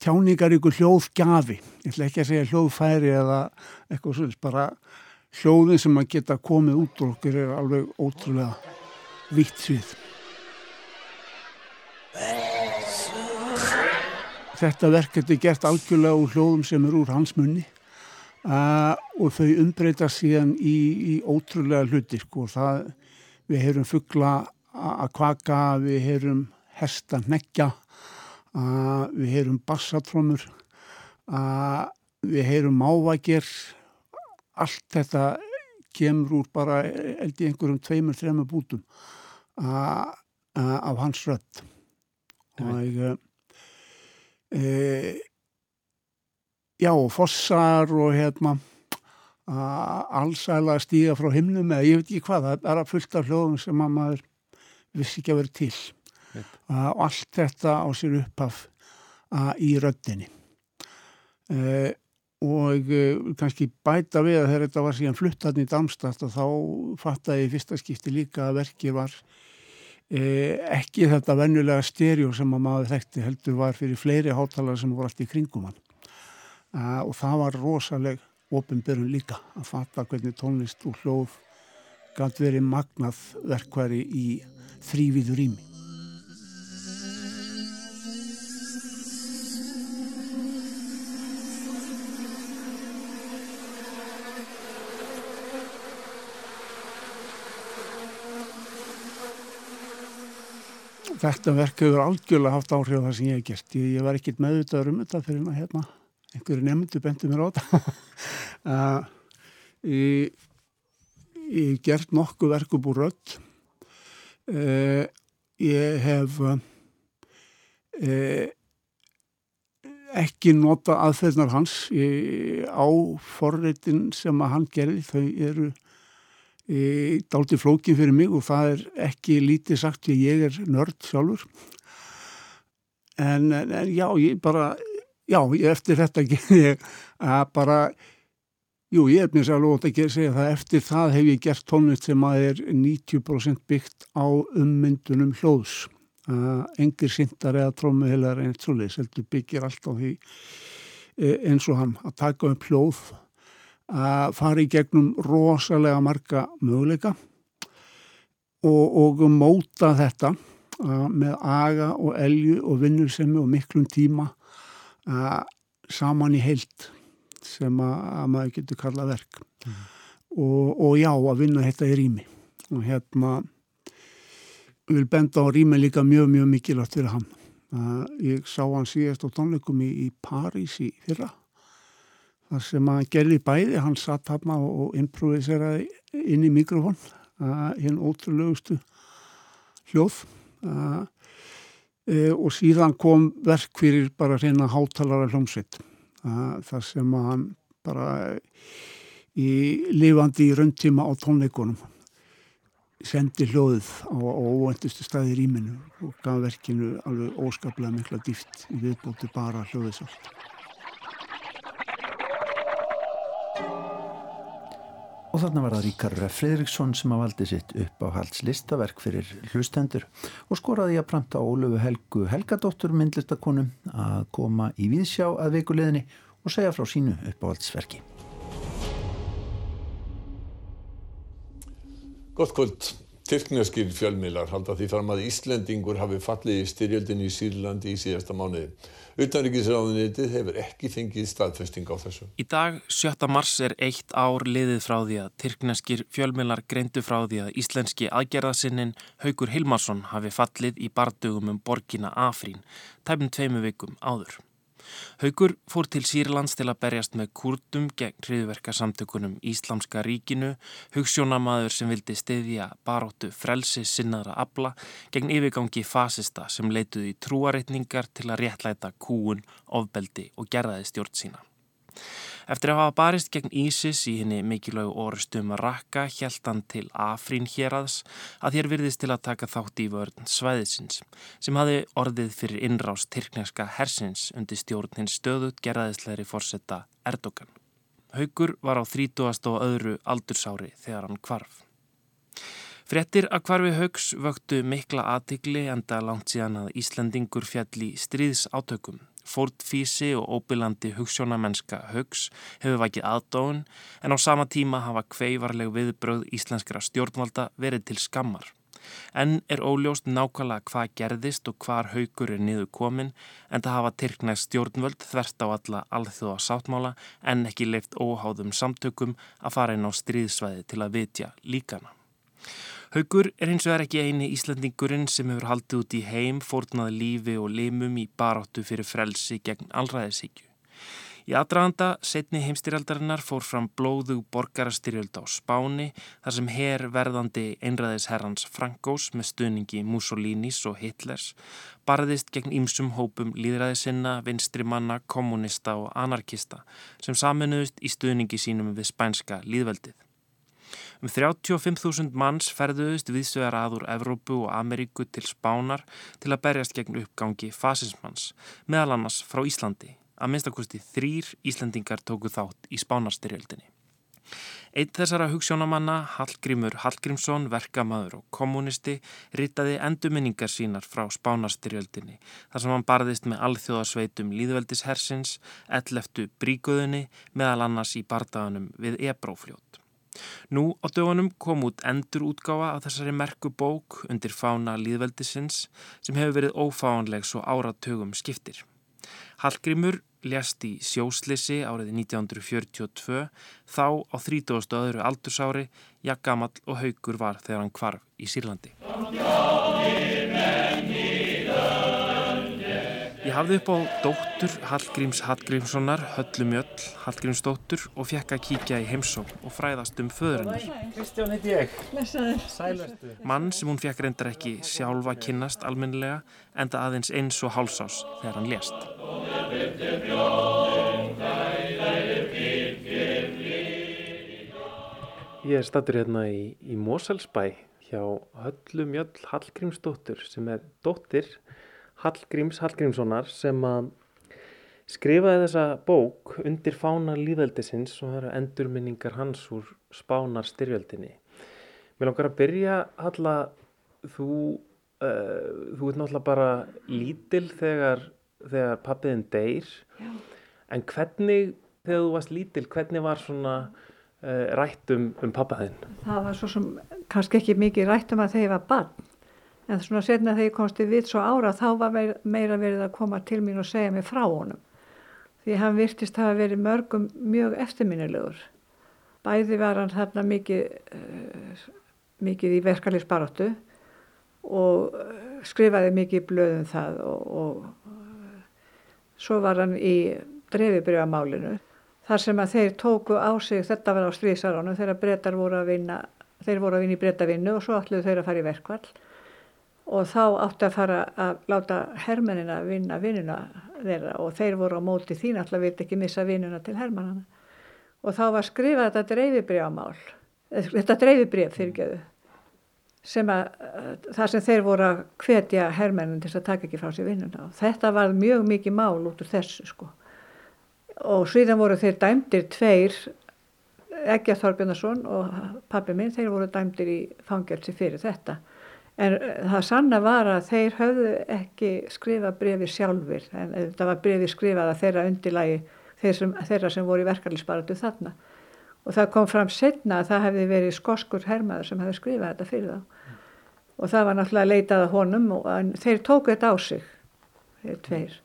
tjáningaríku hljóðgjafi. Ég ætla ekki að segja hljóðfæri eða eitthvað svolítið, bara hljóðin sem að geta komið út og okkur er alveg ótrúlega vitt svið. Þetta verk er gert algjörlega úr hljóðum sem er úr hans munni og þau umbreyta síðan í, í ótrúlega hluti sko. Það, við heyrum fuggla að kvaka, við heyrum hesta neggja, uh, við heyrum bassatrómur, við heyrum mávækir, allt þetta kemur úr bara eldi einhverjum tveimur, þreimur bútum af hans rödd. Og e, já, fossar og hérna allsæla stíga frá himnum eða ég veit ekki hvað, það er að fullta hljóðum sem að maður vissi ekki að vera til. Yep. og allt þetta á sér upphaf í röddinni. E, og e, kannski bæta við að þegar þetta var síðan fluttatni í Damstad og þá fattaði fyrsta skipti líka að verkið var Eh, ekki þetta vennulega stereo sem að maður þekkti heldur var fyrir fleiri hátalara sem voru allt í kringum hann uh, og það var rosaleg ofinbyrjun líka að fatta hvernig tónlist og hljóð gæti verið magnað verkværi í þrýviður rými þetta verk hefur algjörlega haft áhrif á það sem ég hef gert. Ég, ég var ekkit meðvitaður um þetta fyrir hérna, einhverju nefndu bentu mér á þetta. uh, ég hef gert nokkuð verk upp úr rödd. Uh, ég hef uh, ekki nota aðferðnar hans ég, á forreitin sem að hann gerði. Þau eru dálti flókin fyrir mig og það er ekki lítið sagt því ég er nörd sjálfur en, en já, ég bara já, eftir þetta ég að bara jú, ég er mér sér alveg að segja það eftir það hef ég gert tónlist sem að er 90% byggt á ummyndunum hljóðs. Uh, engir sindar eða trómuhelar en eitt svoleiðis, heldur byggir allt á því e, eins og hann að taka um hljóð að fara í gegnum rosalega marga möguleika og, og móta þetta með aga og elju og vinnusemi og miklum tíma saman í heilt sem að, að maður getur kalla verk. Mm. og, og já að vinna þetta í rými. Og hérna vil benda á rými líka mjög mjög mikilvægt fyrir hann. Uh, ég sá hann síðast á tónleikum í, í París í fyrra þar sem hann gerði bæði, hann satt hann og improviseraði inn í mikrofón hinn ótrúlegustu hljóð. Uh, og síðan kom verk fyrir bara reyna hátalara hljómsveit. Þar sem hann bara í lifandi í rauntíma á tónleikunum sendi hljóðið á óvendustu staði í rýminu og gaf verkinu alveg óskaplega mikla dýft í viðbóti bara hljóðið þarna var það Ríkar Fredriksson sem að valdi sitt upp á halds listaverk fyrir hlustendur og skoraði að pranta Ólöfu Helgu Helgadóttur myndlistakonum að koma í viðsjá að vikuleðinni og segja frá sínu upp á haldsverki. Gott kvöld. Tyrkneskir fjölmilar halda því fram að Íslendingur hafi fallið í styrjöldinni í Sýrlandi í síðasta mánuði. Utanrikiðsráðunitið hefur ekki fengið staðfesting á þessu. Í dag, 7. mars, er eitt ár liðið frá því að tyrkneskir fjölmilar greindu frá því að íslenski aðgerðasinnin Haugur Hilmarsson hafi fallið í bardugum um borgina Afrín, tæmum tveimu vikum áður. Haugur fór til Sýrlands til að berjast með kurdum gegn hriðverkasamtökunum Íslamska ríkinu, hugssjónamaður sem vildi stiðja baróttu frelsi sinnaðra abla gegn yfirgangi fasista sem leituði trúareitningar til að réttlæta kúun, ofbeldi og gerðaði stjórn sína. Eftir að hafa barist gegn Ísis í henni mikilvægu orustum Raqqa hjælt hann til Afrín hérads að þér virðist til að taka þátt í vörn svæðisins sem hafi orðið fyrir innrás tyrkneska hersins undir stjórn hins stöðut gerðaðisleiri fórsetta Erdogan. Haugur var á 30. og öðru aldursári þegar hann kvarf. Frettir að hvarfi haugs vöktu mikla aðtikli enda langt síðan að Íslandingur fjall í stríðs átökum Fórtfísi og óbylandi hugssjónamennska hugs hefur vakið aðdóðun en á sama tíma hafa kveivarleg viðbröð íslenskra stjórnvalda verið til skammar. En er óljóst nákvæmlega hvað gerðist og hvar haugur er niður komin en það hafa tyrknæst stjórnvöld þvert á alla alþjóða sáttmála en ekki leift óháðum samtökum að fara inn á stríðsvæði til að vitja líkana. Haugur er hins vegar ekki eini Íslandingurinn sem hefur haldið út í heim, fórnaði lífi og limum í baráttu fyrir frelsi gegn allræðisíkju. Í aðdraganda setni heimstyrjaldarinnar fór fram blóðu borgarastyrjöld á Spáni þar sem her verðandi einræðisherrans Frankós með stuðningi Mussolinis og Hitlers barðist gegn ýmsum hópum líðræðisinna, vinstri manna, kommunista og anarkista sem saminuðist í stuðningi sínum við spænska líðveldið. Um 35.000 manns ferðuðust viðsvegar aður Evrópu og Ameríku til Spánar til að berjast gegn uppgangi fasismans, meðal annars frá Íslandi. Að minnstakosti þrýr Íslandingar tóku þátt í Spánarstyrjöldinni. Eitt þessara hugssjónamanna, Hallgrímur Hallgrímsson, verkamaður og kommunisti, ritaði endurminningar sínar frá Spánarstyrjöldinni þar sem hann barðist með alþjóðasveitum líðveldishersins, elleftu bríkuðunni, meðal annars í bardaganum við Ebrófljót. Nú á dögunum kom út endur útgáfa af þessari merku bók undir fána líðveldisins sem hefur verið ófáanleg svo áratögum skiptir. Hallgrímur lést í sjóslisi árið 1942 þá á 30. öðru aldursári, jakkamall og haugur var þegar hann kvarf í Sýrlandi. Ég hafði upp á dóttur Hallgríms Hallgrímssonar, Höllumjöll, Hallgrímsdóttur og fekk að kíkja í heimsók og fræðast um föðurinnar. Kristján heiti ég. Sælverstu. Mann sem hún fekk reyndar ekki sjálfa kynnast almennilega en það aðeins eins og hálsás þegar hann lést. Ég er stattur hérna í, í Moselsbæ hjá Höllumjöll Hallgrímsdóttur sem er dóttir Hallgríms Hallgrímssonar sem að skrifaði þessa bók undir fána líðveldisins og það eru endurminningar hans úr spánar styrjöldinni. Mér langar að byrja, Halla, þú, uh, þú ert náttúrulega bara lítil þegar, þegar pappiðin deyr, Já. en hvernig, þegar þú varst lítil, hvernig var svona uh, rætt um, um pappaðinn? Það var svo sem kannski ekki mikið rætt um að þegar ég var barn en svona setna þegar ég komst í vitt svo ára þá var meira verið að koma til mín og segja mig frá honum. Því hann virtist hafa verið mörgum mjög eftirminnilegur. Bæði var hann þarna mikið uh, mikið í verkaliðsbaróttu og uh, skrifaði mikið blöðum það og, og uh, svo var hann í dreifibrjöðamálinu þar sem að þeir tóku á sig þetta var á stríðsarónu þegar breytar voru að vinna þeir voru að vinna í breytavinnu og svo ætluðu þeir að fara í verkvall og þá átti að fara að láta hermennina vinna vinnuna þeirra. Og þeir voru á móti þín alltaf vilt ekki missa vinnuna til hermannana og þá var skrifað þetta dreifibrjámál þetta dreifibrjaf fyrirgeðu sem að það sem þeir voru að hvetja herrmennin til að taka ekki frá sér vinnuna. Og þetta var mjög mikið mál út úr þessu sko. Og síðan voru þeir dæmdir tveir Egger Þorbjörnarsson og pappi minn þeir voru dæmdir í fangelsi fyrir þetta en það sanna var að þeir höfðu ekki skrifað brefi sjálfur en þetta var brefi skrifað að þeirra undirlægi þeir sem, þeirra sem voru í verkefnisbaratu þarna og það kom fram setna að það hefði verið skoskur hermaður sem hefði skrifað þetta fyrir þá mm. og það var náttúrulega leitað að honum og þeir tóku þetta á sig þeir tveir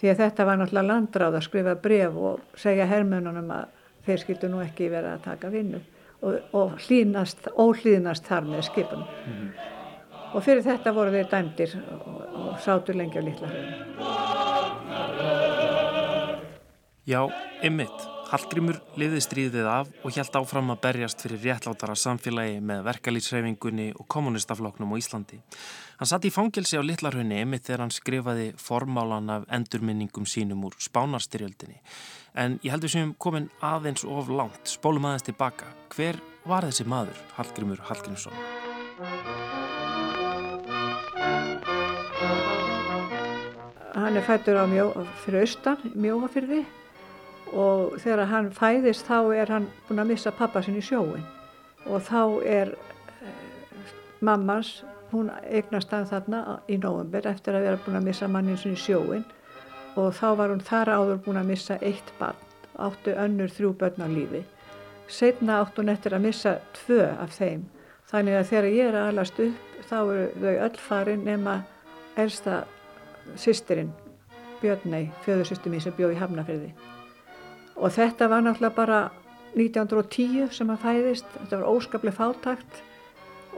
því að þetta var náttúrulega landráð að skrifa bref og segja hermönunum að þeir skildu nú ekki vera að taka vinnu og, og hlýnast, óhlýnast þar með skipunum mm -hmm. Og fyrir þetta voru þeir dæmdir og, og sátur lengi á litla höfum Já, ymmit Hallgrímur liði stríðið af og hjælt áfram að berjast fyrir réttlátara samfélagi með verkalýtsreifingunni og kommunistafloknum á Íslandi. Hann satt í fangelsi á Littlarhunni emitt þegar hann skrifaði formálan af endurminningum sínum úr spánarstyrjöldinni. En ég heldur sem komin aðeins of langt, spólum aðeins tilbaka. Hver var þessi maður, Hallgrímur Hallgrímsson? Hann er fættur á mjó, fyrir austan, mjóafyrði og þegar hann fæðist þá er hann búin að missa pappa sinni í sjóin og þá er eh, mammans, hún eignast hann þarna í nógumber eftir að vera búin að missa mannin sinni í sjóin og þá var hún þar áður búin að missa eitt barn, áttu önnur þrjú börn á lífi. Setna áttu hún eftir að missa tvö af þeim. Þannig að þegar ég er aðlast upp þá eru þau öll farin nema elsta sýsterinn Björnei, fjöðursýstum mín sem bjóð í Hafnafjörði og þetta var náttúrulega bara 1910 sem hann fæðist. Þetta var óskaplega fátakt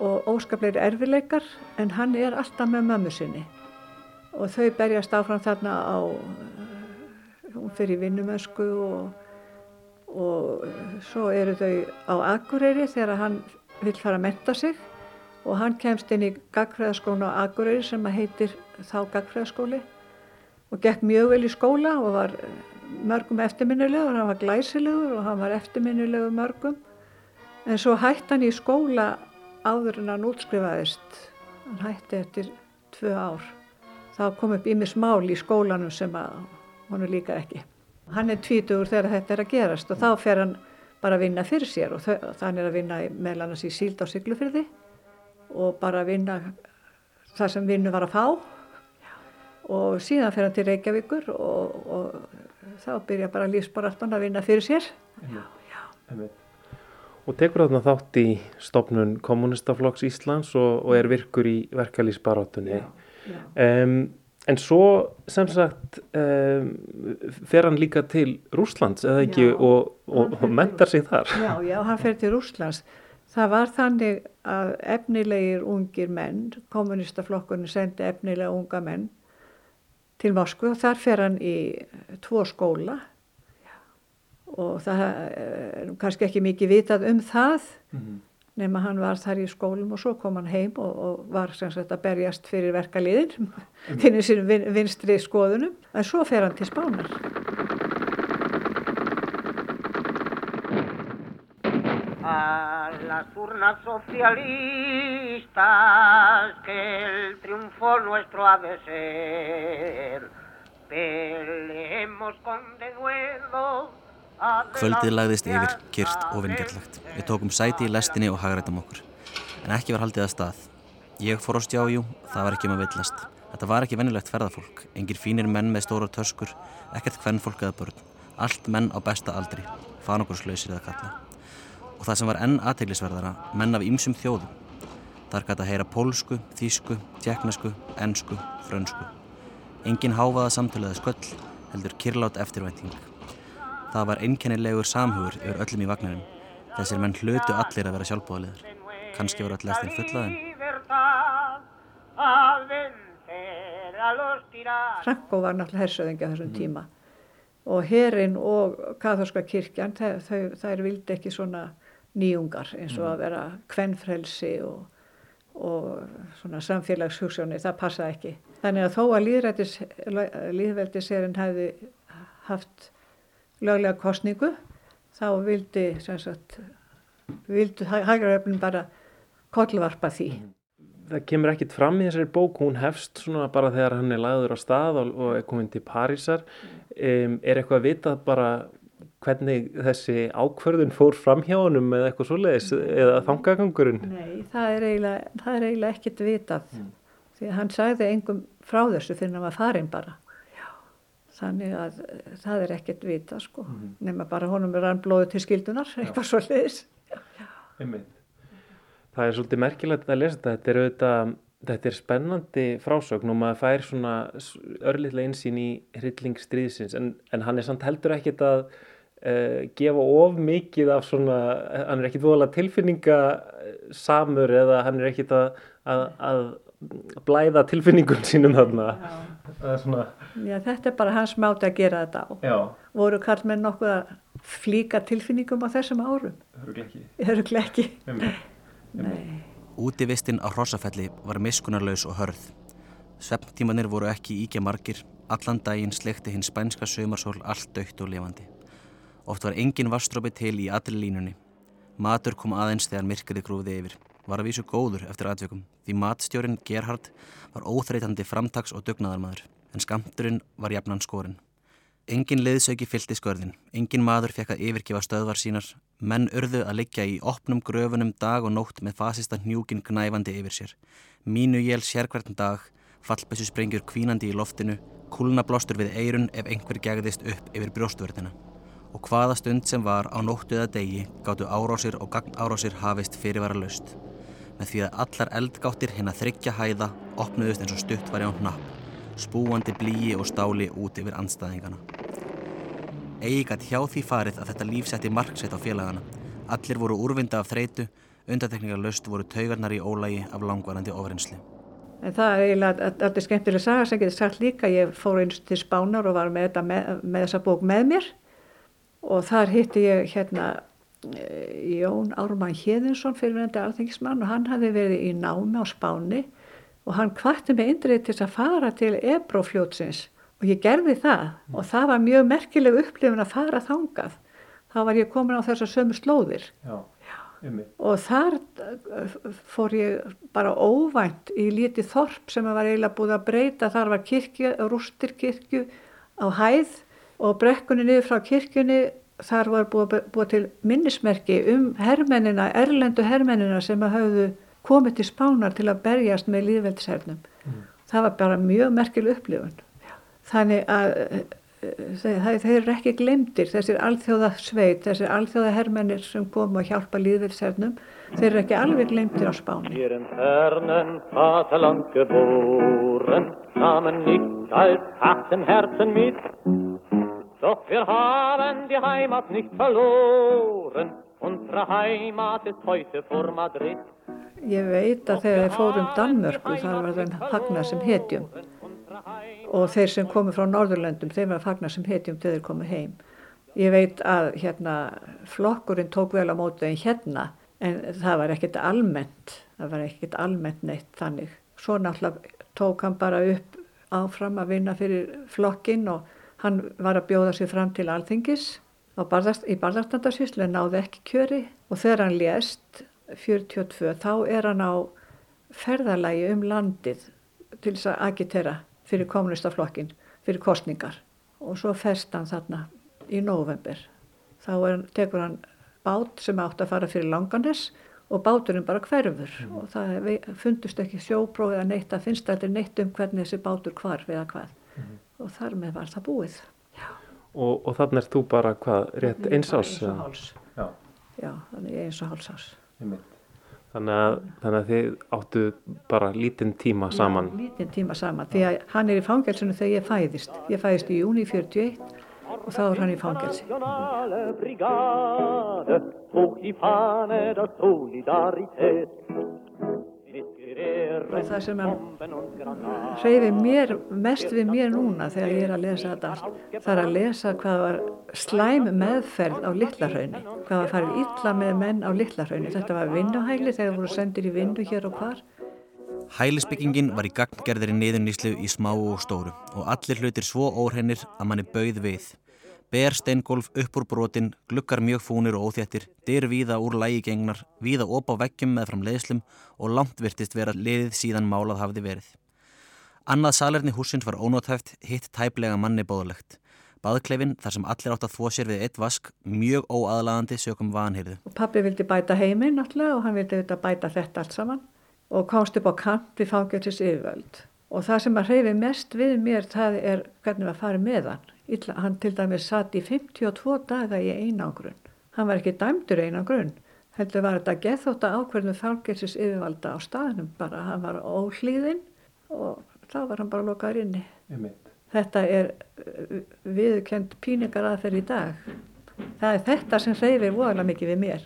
og óskaplega erfileikar en hann er alltaf með mömmu sinni. Og þau berjast áfram þarna á hún fyrir vinnumösku og, og svo eru þau á Akureyri þegar hann vil fara að metta sig. Og hann kemst inn í gagfræðaskónu á Akureyri sem heitir þá gagfræðaskóli og gekk mjög vel í skóla og var mörgum eftirminnilegur, hann var glæsilegur og hann var eftirminnilegur mörgum. En svo hætti hann í skóla áður en hann útskrifaðist. Hann hætti eftir tvö ár. Þá kom upp ímis mál í skólanum sem að hann líka ekki. Hann er tvítugur þegar þetta er að gerast og þá fer hann bara að vinna fyrir sér og þann er að vinna meðal annars í síld á syklufyrði og bara að vinna það sem vinnu var að fá og síðan fer hann til Reykjavíkur og, og þá byrja bara lífsbaráttan að vinna fyrir sér. Já, já. Og tekur þarna þátt í stopnun kommunistaflokks Íslands og, og er virkur í verkalýsbaráttunni um, en svo sem sagt um, fer hann líka til Rúslands eða ekki já, og, og, mentar sig þar. Já, já, hann fer til Rúslands Það var þannig að efnilegir ungir menn, kommunistaflokkurinn sendi efnilega unga menn til Moskvu og þar fer hann í tvo skóla. Og það er kannski ekki mikið vitað um það mm -hmm. nema hann var þar í skólum og svo kom hann heim og, og var sagt, að berjast fyrir verkaliðin fyrir sín vin, vinstri skoðunum. En svo fer hann til Spánar a las urnas socialistas que el triunfo nuestro ha de ser. Peleemos con denuedo Kvöldið lagðist yfir, kyrst og vingjarlagt. Við tókum sæti í lestinni og hagrættum okkur. En ekki var haldið að stað. Ég fór á stjájú, það var ekki um að villast. Þetta var ekki vennilegt ferðarfólk. Engir fínir menn með stóra töskur, ekkert hvennfólk eða börn. Allt menn á besta aldri. Fan okkur slöysir eða kalla og það sem var enn aðteglisverðara menn af ýmsum þjóðum. Þar gæti að heyra pólsku, þýsku, tjekknesku, ennsku, frönsku. Engin háfaða samtöluða sköll heldur kirlátt eftirvænting. Það var einkennilegur samhugur yfir öllum í vagnarinn. Þessir menn hlutu allir að vera sjálfbóðaliður. Kanski voru allir eftir fullaðin. Franko var náttúrulega hersöðingi á þessum tíma og herin og katholska kirkjan þær, þær vildi ekki svona nýjungar eins og að mm. vera kvennfrelsi og, og svona samfélagshugssjóni, það passa ekki. Þannig að þó að líðveldisserinn hefði haft löglega kostningu þá vildi, vildi hægraröfnum bara kollvarpa því. Það kemur ekkit fram í þessari bók, hún hefst svona bara þegar hann er lagður á stað og er komin til Parísar. Um, er eitthvað að vita bara hvernig þessi ákverðun fór fram hjá honum eða eitthvað svoleiðis eða þangagangurinn? Nei, það er eiginlega, það er eiginlega ekkit vitað. Mm. Því að hann sagði engum frá þessu fyrir að var farin bara. Já. Þannig að það er ekkit vitað sko. Mm. Nefna bara honum er hann blóðu til skildunar, eitthvað svoleiðis. Einmitt. Það er svolítið merkilegt að lesa þetta. Þetta er, auðvitað, þetta er spennandi frásögn og maður fær svona örlittlega einsýn í hryllingsstríðsins en, en hann er samt heldur ekkit að uh, gefa of mikið af svona, hann er ekkit voðalega tilfinningasamur eða hann er ekkit að, að, að blæða tilfinningun sínum þarna. Svona... Já, þetta er bara hans máti að gera þetta á. Já. Voru kall með nokkuð að flíka tilfinningum á þessum árum? Hörugleiki. Hörugleiki. Útivistinn á Hrossafælli var miskunarlaus og hörð. Svepptímanir voru ekki íkja margir, allan daginn slekti hinn spænska sömarsól allt dögt og levandi. Oft var engin vastrópi til í allir línunni. Matur kom aðeins þegar myrkriði grúfiði yfir. Var að vísu góður eftir aðveikum, því matstjórin Gerhard var óþreytandi framtags- og dugnaðarmadur, en skamturinn var jafnan skorinn. Engin liðsauki fyllt í skörðin, engin maður fekk að yfirgefa stöðvar sínar, menn urðu að liggja í opnum gröfunum dag og nótt með fasista hnjúkin gnæfandi yfir sér. Mínu jél sérkverðn dag, fallbessu sprengjur kvínandi í loftinu, kúlnablástur við eirun ef einhver gegðist upp yfir brjóstvörðina. Og hvaða stund sem var á nóttu eða degi gáttu árásir og gagnárásir hafist fyrirvara löst. Með því að allar eldgáttir hinn að þryggja hæða opnuðust eins og stutt var í án hnapp spúandi blíi og stáli út yfir anstæðingana. Egi gæti hjá því farið að þetta líf setti marksett á félagana. Allir voru úrvinda af þreitu, undatekningar löst voru taugarnar í ólægi af langvarandi ofrinsli. En það er eiginlega alltaf skemmtilega saga sem getur sagt líka. Ég fór eins til Spánar og var með, með, með þessa bók með mér og þar hitti ég hérna eh, Jón Ármann Hjeðinsson fyrirvenandi alþengismann og hann hafi verið í námi á Spáni og hann kvarti mig indrið til að fara til Ebrófljótsins og ég gerði það mm. og það var mjög merkileg upplifin að fara þangað. Þá var ég komin á þessar sömu slóðir Já, og þar uh, fór ég bara óvænt í lítið þorp sem var eiginlega búið að breyta. Þar var kirkju, rústir kirkju á hæð og brekkunni niður frá kirkjunni þar var búið, búið til minnismerki um hermennina, erlendu hermennina sem hafðu komið til spánar til að berjast með líðveldshernum. Mm. Það var bara mjög merkileg upplifun. Þannig að þeir, þeir eru ekki glemdir, þessir alþjóða sveit, þessir alþjóða hermennir sem kom að hjálpa líðveldshernum, þeir eru ekki alveg glemdir á spáni. Hér en fernen Vaterland geboren, samen nicht als harten Herzen mit, doch wir haben die Heimat nicht verloren, unsere Heimat ist heute vor Madrid. Ég veit að þegar þeir fórum Danmörku þar var þeim fagnar sem hetjum og þeir sem komu frá Norðurlöndum þeim var fagnar sem hetjum til þeir komu heim. Ég veit að hérna, flokkurinn tók vel á mótu en hérna en það var ekkert almennt, það var ekkert almennt neitt þannig. Svo náttúrulega tók hann bara upp áfram að vinna fyrir flokkinn og hann var að bjóða sig fram til alþingis barðast, í barðarstandarsýslu en náði ekki kjöri og þegar hann lést 42 þá er hann á ferðarlægi um landið til þess að agitera fyrir kommunistaflokkin, fyrir kostningar og svo ferst hann þarna í november. Þá er, tekur hann bát sem átt að fara fyrir Langanes og báturinn bara hverfur mm. og það fundust ekki sjóprófið að neitt að finnst þetta neitt um hvernig þessi bátur hvarf eða hvað mm. Og þar með var það búið. Og, og þannig er þú bara hvað, rétt eins ás? Eins og háls. Já. Já, þannig eins og háls ás. Þannig að, þannig að þið áttu bara lítinn tíma saman? Já, lítinn tíma saman. Því að hann er í fangelsinu þegar ég fæðist. Ég fæðist í júni 41 og þá er hann í fangelsi. Og það sem hreyfi mér, mest við mér núna þegar ég er að lesa þetta allt, það er að lesa hvað var slæm meðferð á Littlarhraunni, hvað var farið illa með menn á Littlarhraunni. Þetta var vinnuhæli þegar voru sendir í vinnu hér og hvar. Hælisbyggingin var í gagngerðari niðurnýslu í smá og stóru og allir hlutir svo óhreinir að manni bauð við. Ber steingolf upp úr brotin, glukkar mjög fúnir og óþjættir, dyr víða úr lægi gengnar, víða op á veggjum með fram leiðslum og langt virtist vera liðið síðan málað hafði verið. Annað salerni húsins var ónótæft, hitt tæplega manni bóðalegt. Baðklefin, þar sem allir átt að þvó sér við eitt vask, mjög óaðlagandi sökum vanhyrðu. Pappi vildi bæta heiminn náttúrulega og hann vildi bæta þetta allt saman og komst upp á kant við fágjöldis yfirvöld. Og það sem að hreyfi mest við mér, það er hvernig við farum með hann. Illa, hann til dæmis satt í 52 daga í einangrun. Hann var ekki dæmdur einangrun. Heldur var þetta gethótt að ákveðinu fálgersis yfirvalda á staðnum bara. Hann var óhlýðinn og þá var hann bara lokaður inni. Þetta er uh, viðkjönd píningar að þeirri í dag. Það er þetta sem hreyfir voðalega mikið við mér.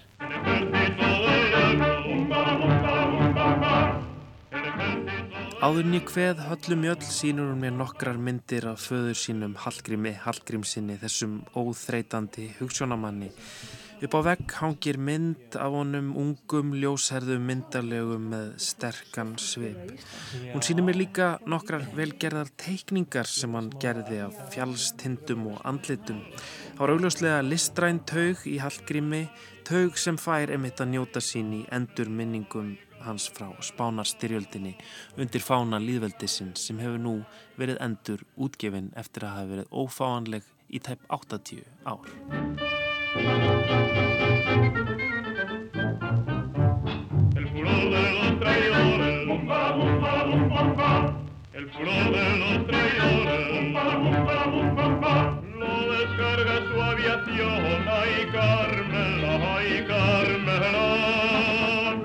Áðurni hveð höllum jöll sínur hún mér nokkrar myndir af föður sínum Hallgrími Hallgrímsinni þessum óþreytandi hugssjónamanni. Upp á vegg hangir mynd af honum ungum ljósherðum myndarlegum með sterkan svip. Hún sínir mér líka nokkrar velgerðar teikningar sem hann gerði af fjallstindum og andlitum. Það var augljóslega listræn taug í Hallgrími, taug sem fær emitt að njóta sín í endur minningum hans frá spánarstyrjöldinni undir fána líðveldisinn sem hefur nú verið endur útgefin eftir að hafa verið ófáanleg í tæp 80 ár. El furor de los traidores. Bumba, bumba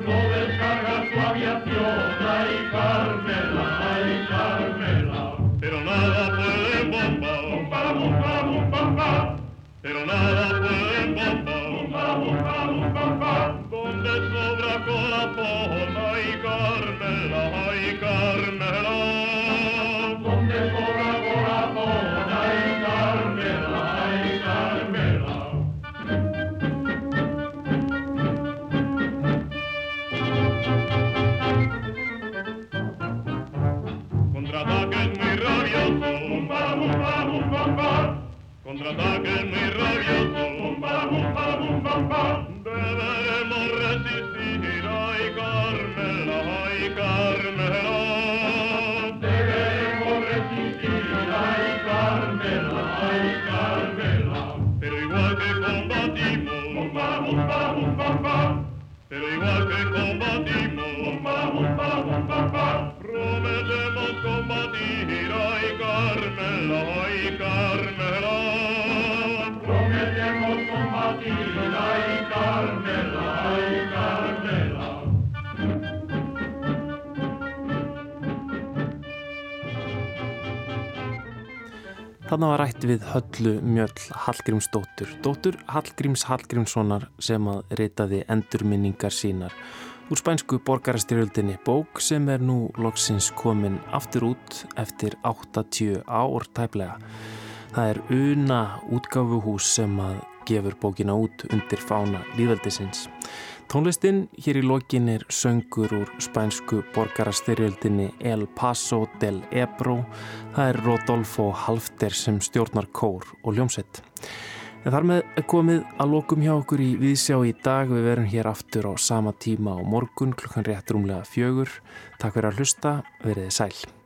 Lo descarga su aviación Ay, Carmela, ay, Carmela ay Carmela, ay Carmela. Pero nada puede bomba, bomba, bomba, bomba, bomba. Pero nada puede bomba, bomba, bomba, bomba, bomba. Donde sobra corazón, ay Carmela, ay Carmela. ataquen muy rabioso. Bumba, bumba, bumba, bumba. Deberemos resistir, ay Carmela, ay Carmela. Deberemos resistir, ay Carmela, ay Carmela. Pero igual que combatimos, bumba, bumba, bumba. Pero igual que combatimos, bumba, bumba, bumba. Þannig var rætt við höllu mjöll Hallgrímsdóttur, dóttur Hallgríms Hallgrímssonar sem að reytaði endurminningar sínar úr spænsku borgarastyrjöldinni bók sem er nú loksins komin aftur út eftir 80 ár tæplega. Það er Una útgáfuhús sem að gefur bókina út undir fána líðveldisins. Tónlistinn hér í lokin er söngur úr spænsku borgarastyrjöldinni El Paso del Ebro. Það er Rodolfo Halfter sem stjórnar kór og ljómsett. En þar með komið að lokum hjá okkur í viðsjá í dag. Við verum hér aftur á sama tíma á morgun klukkan rétt rúmlega fjögur. Takk fyrir að hlusta, veriði sæl.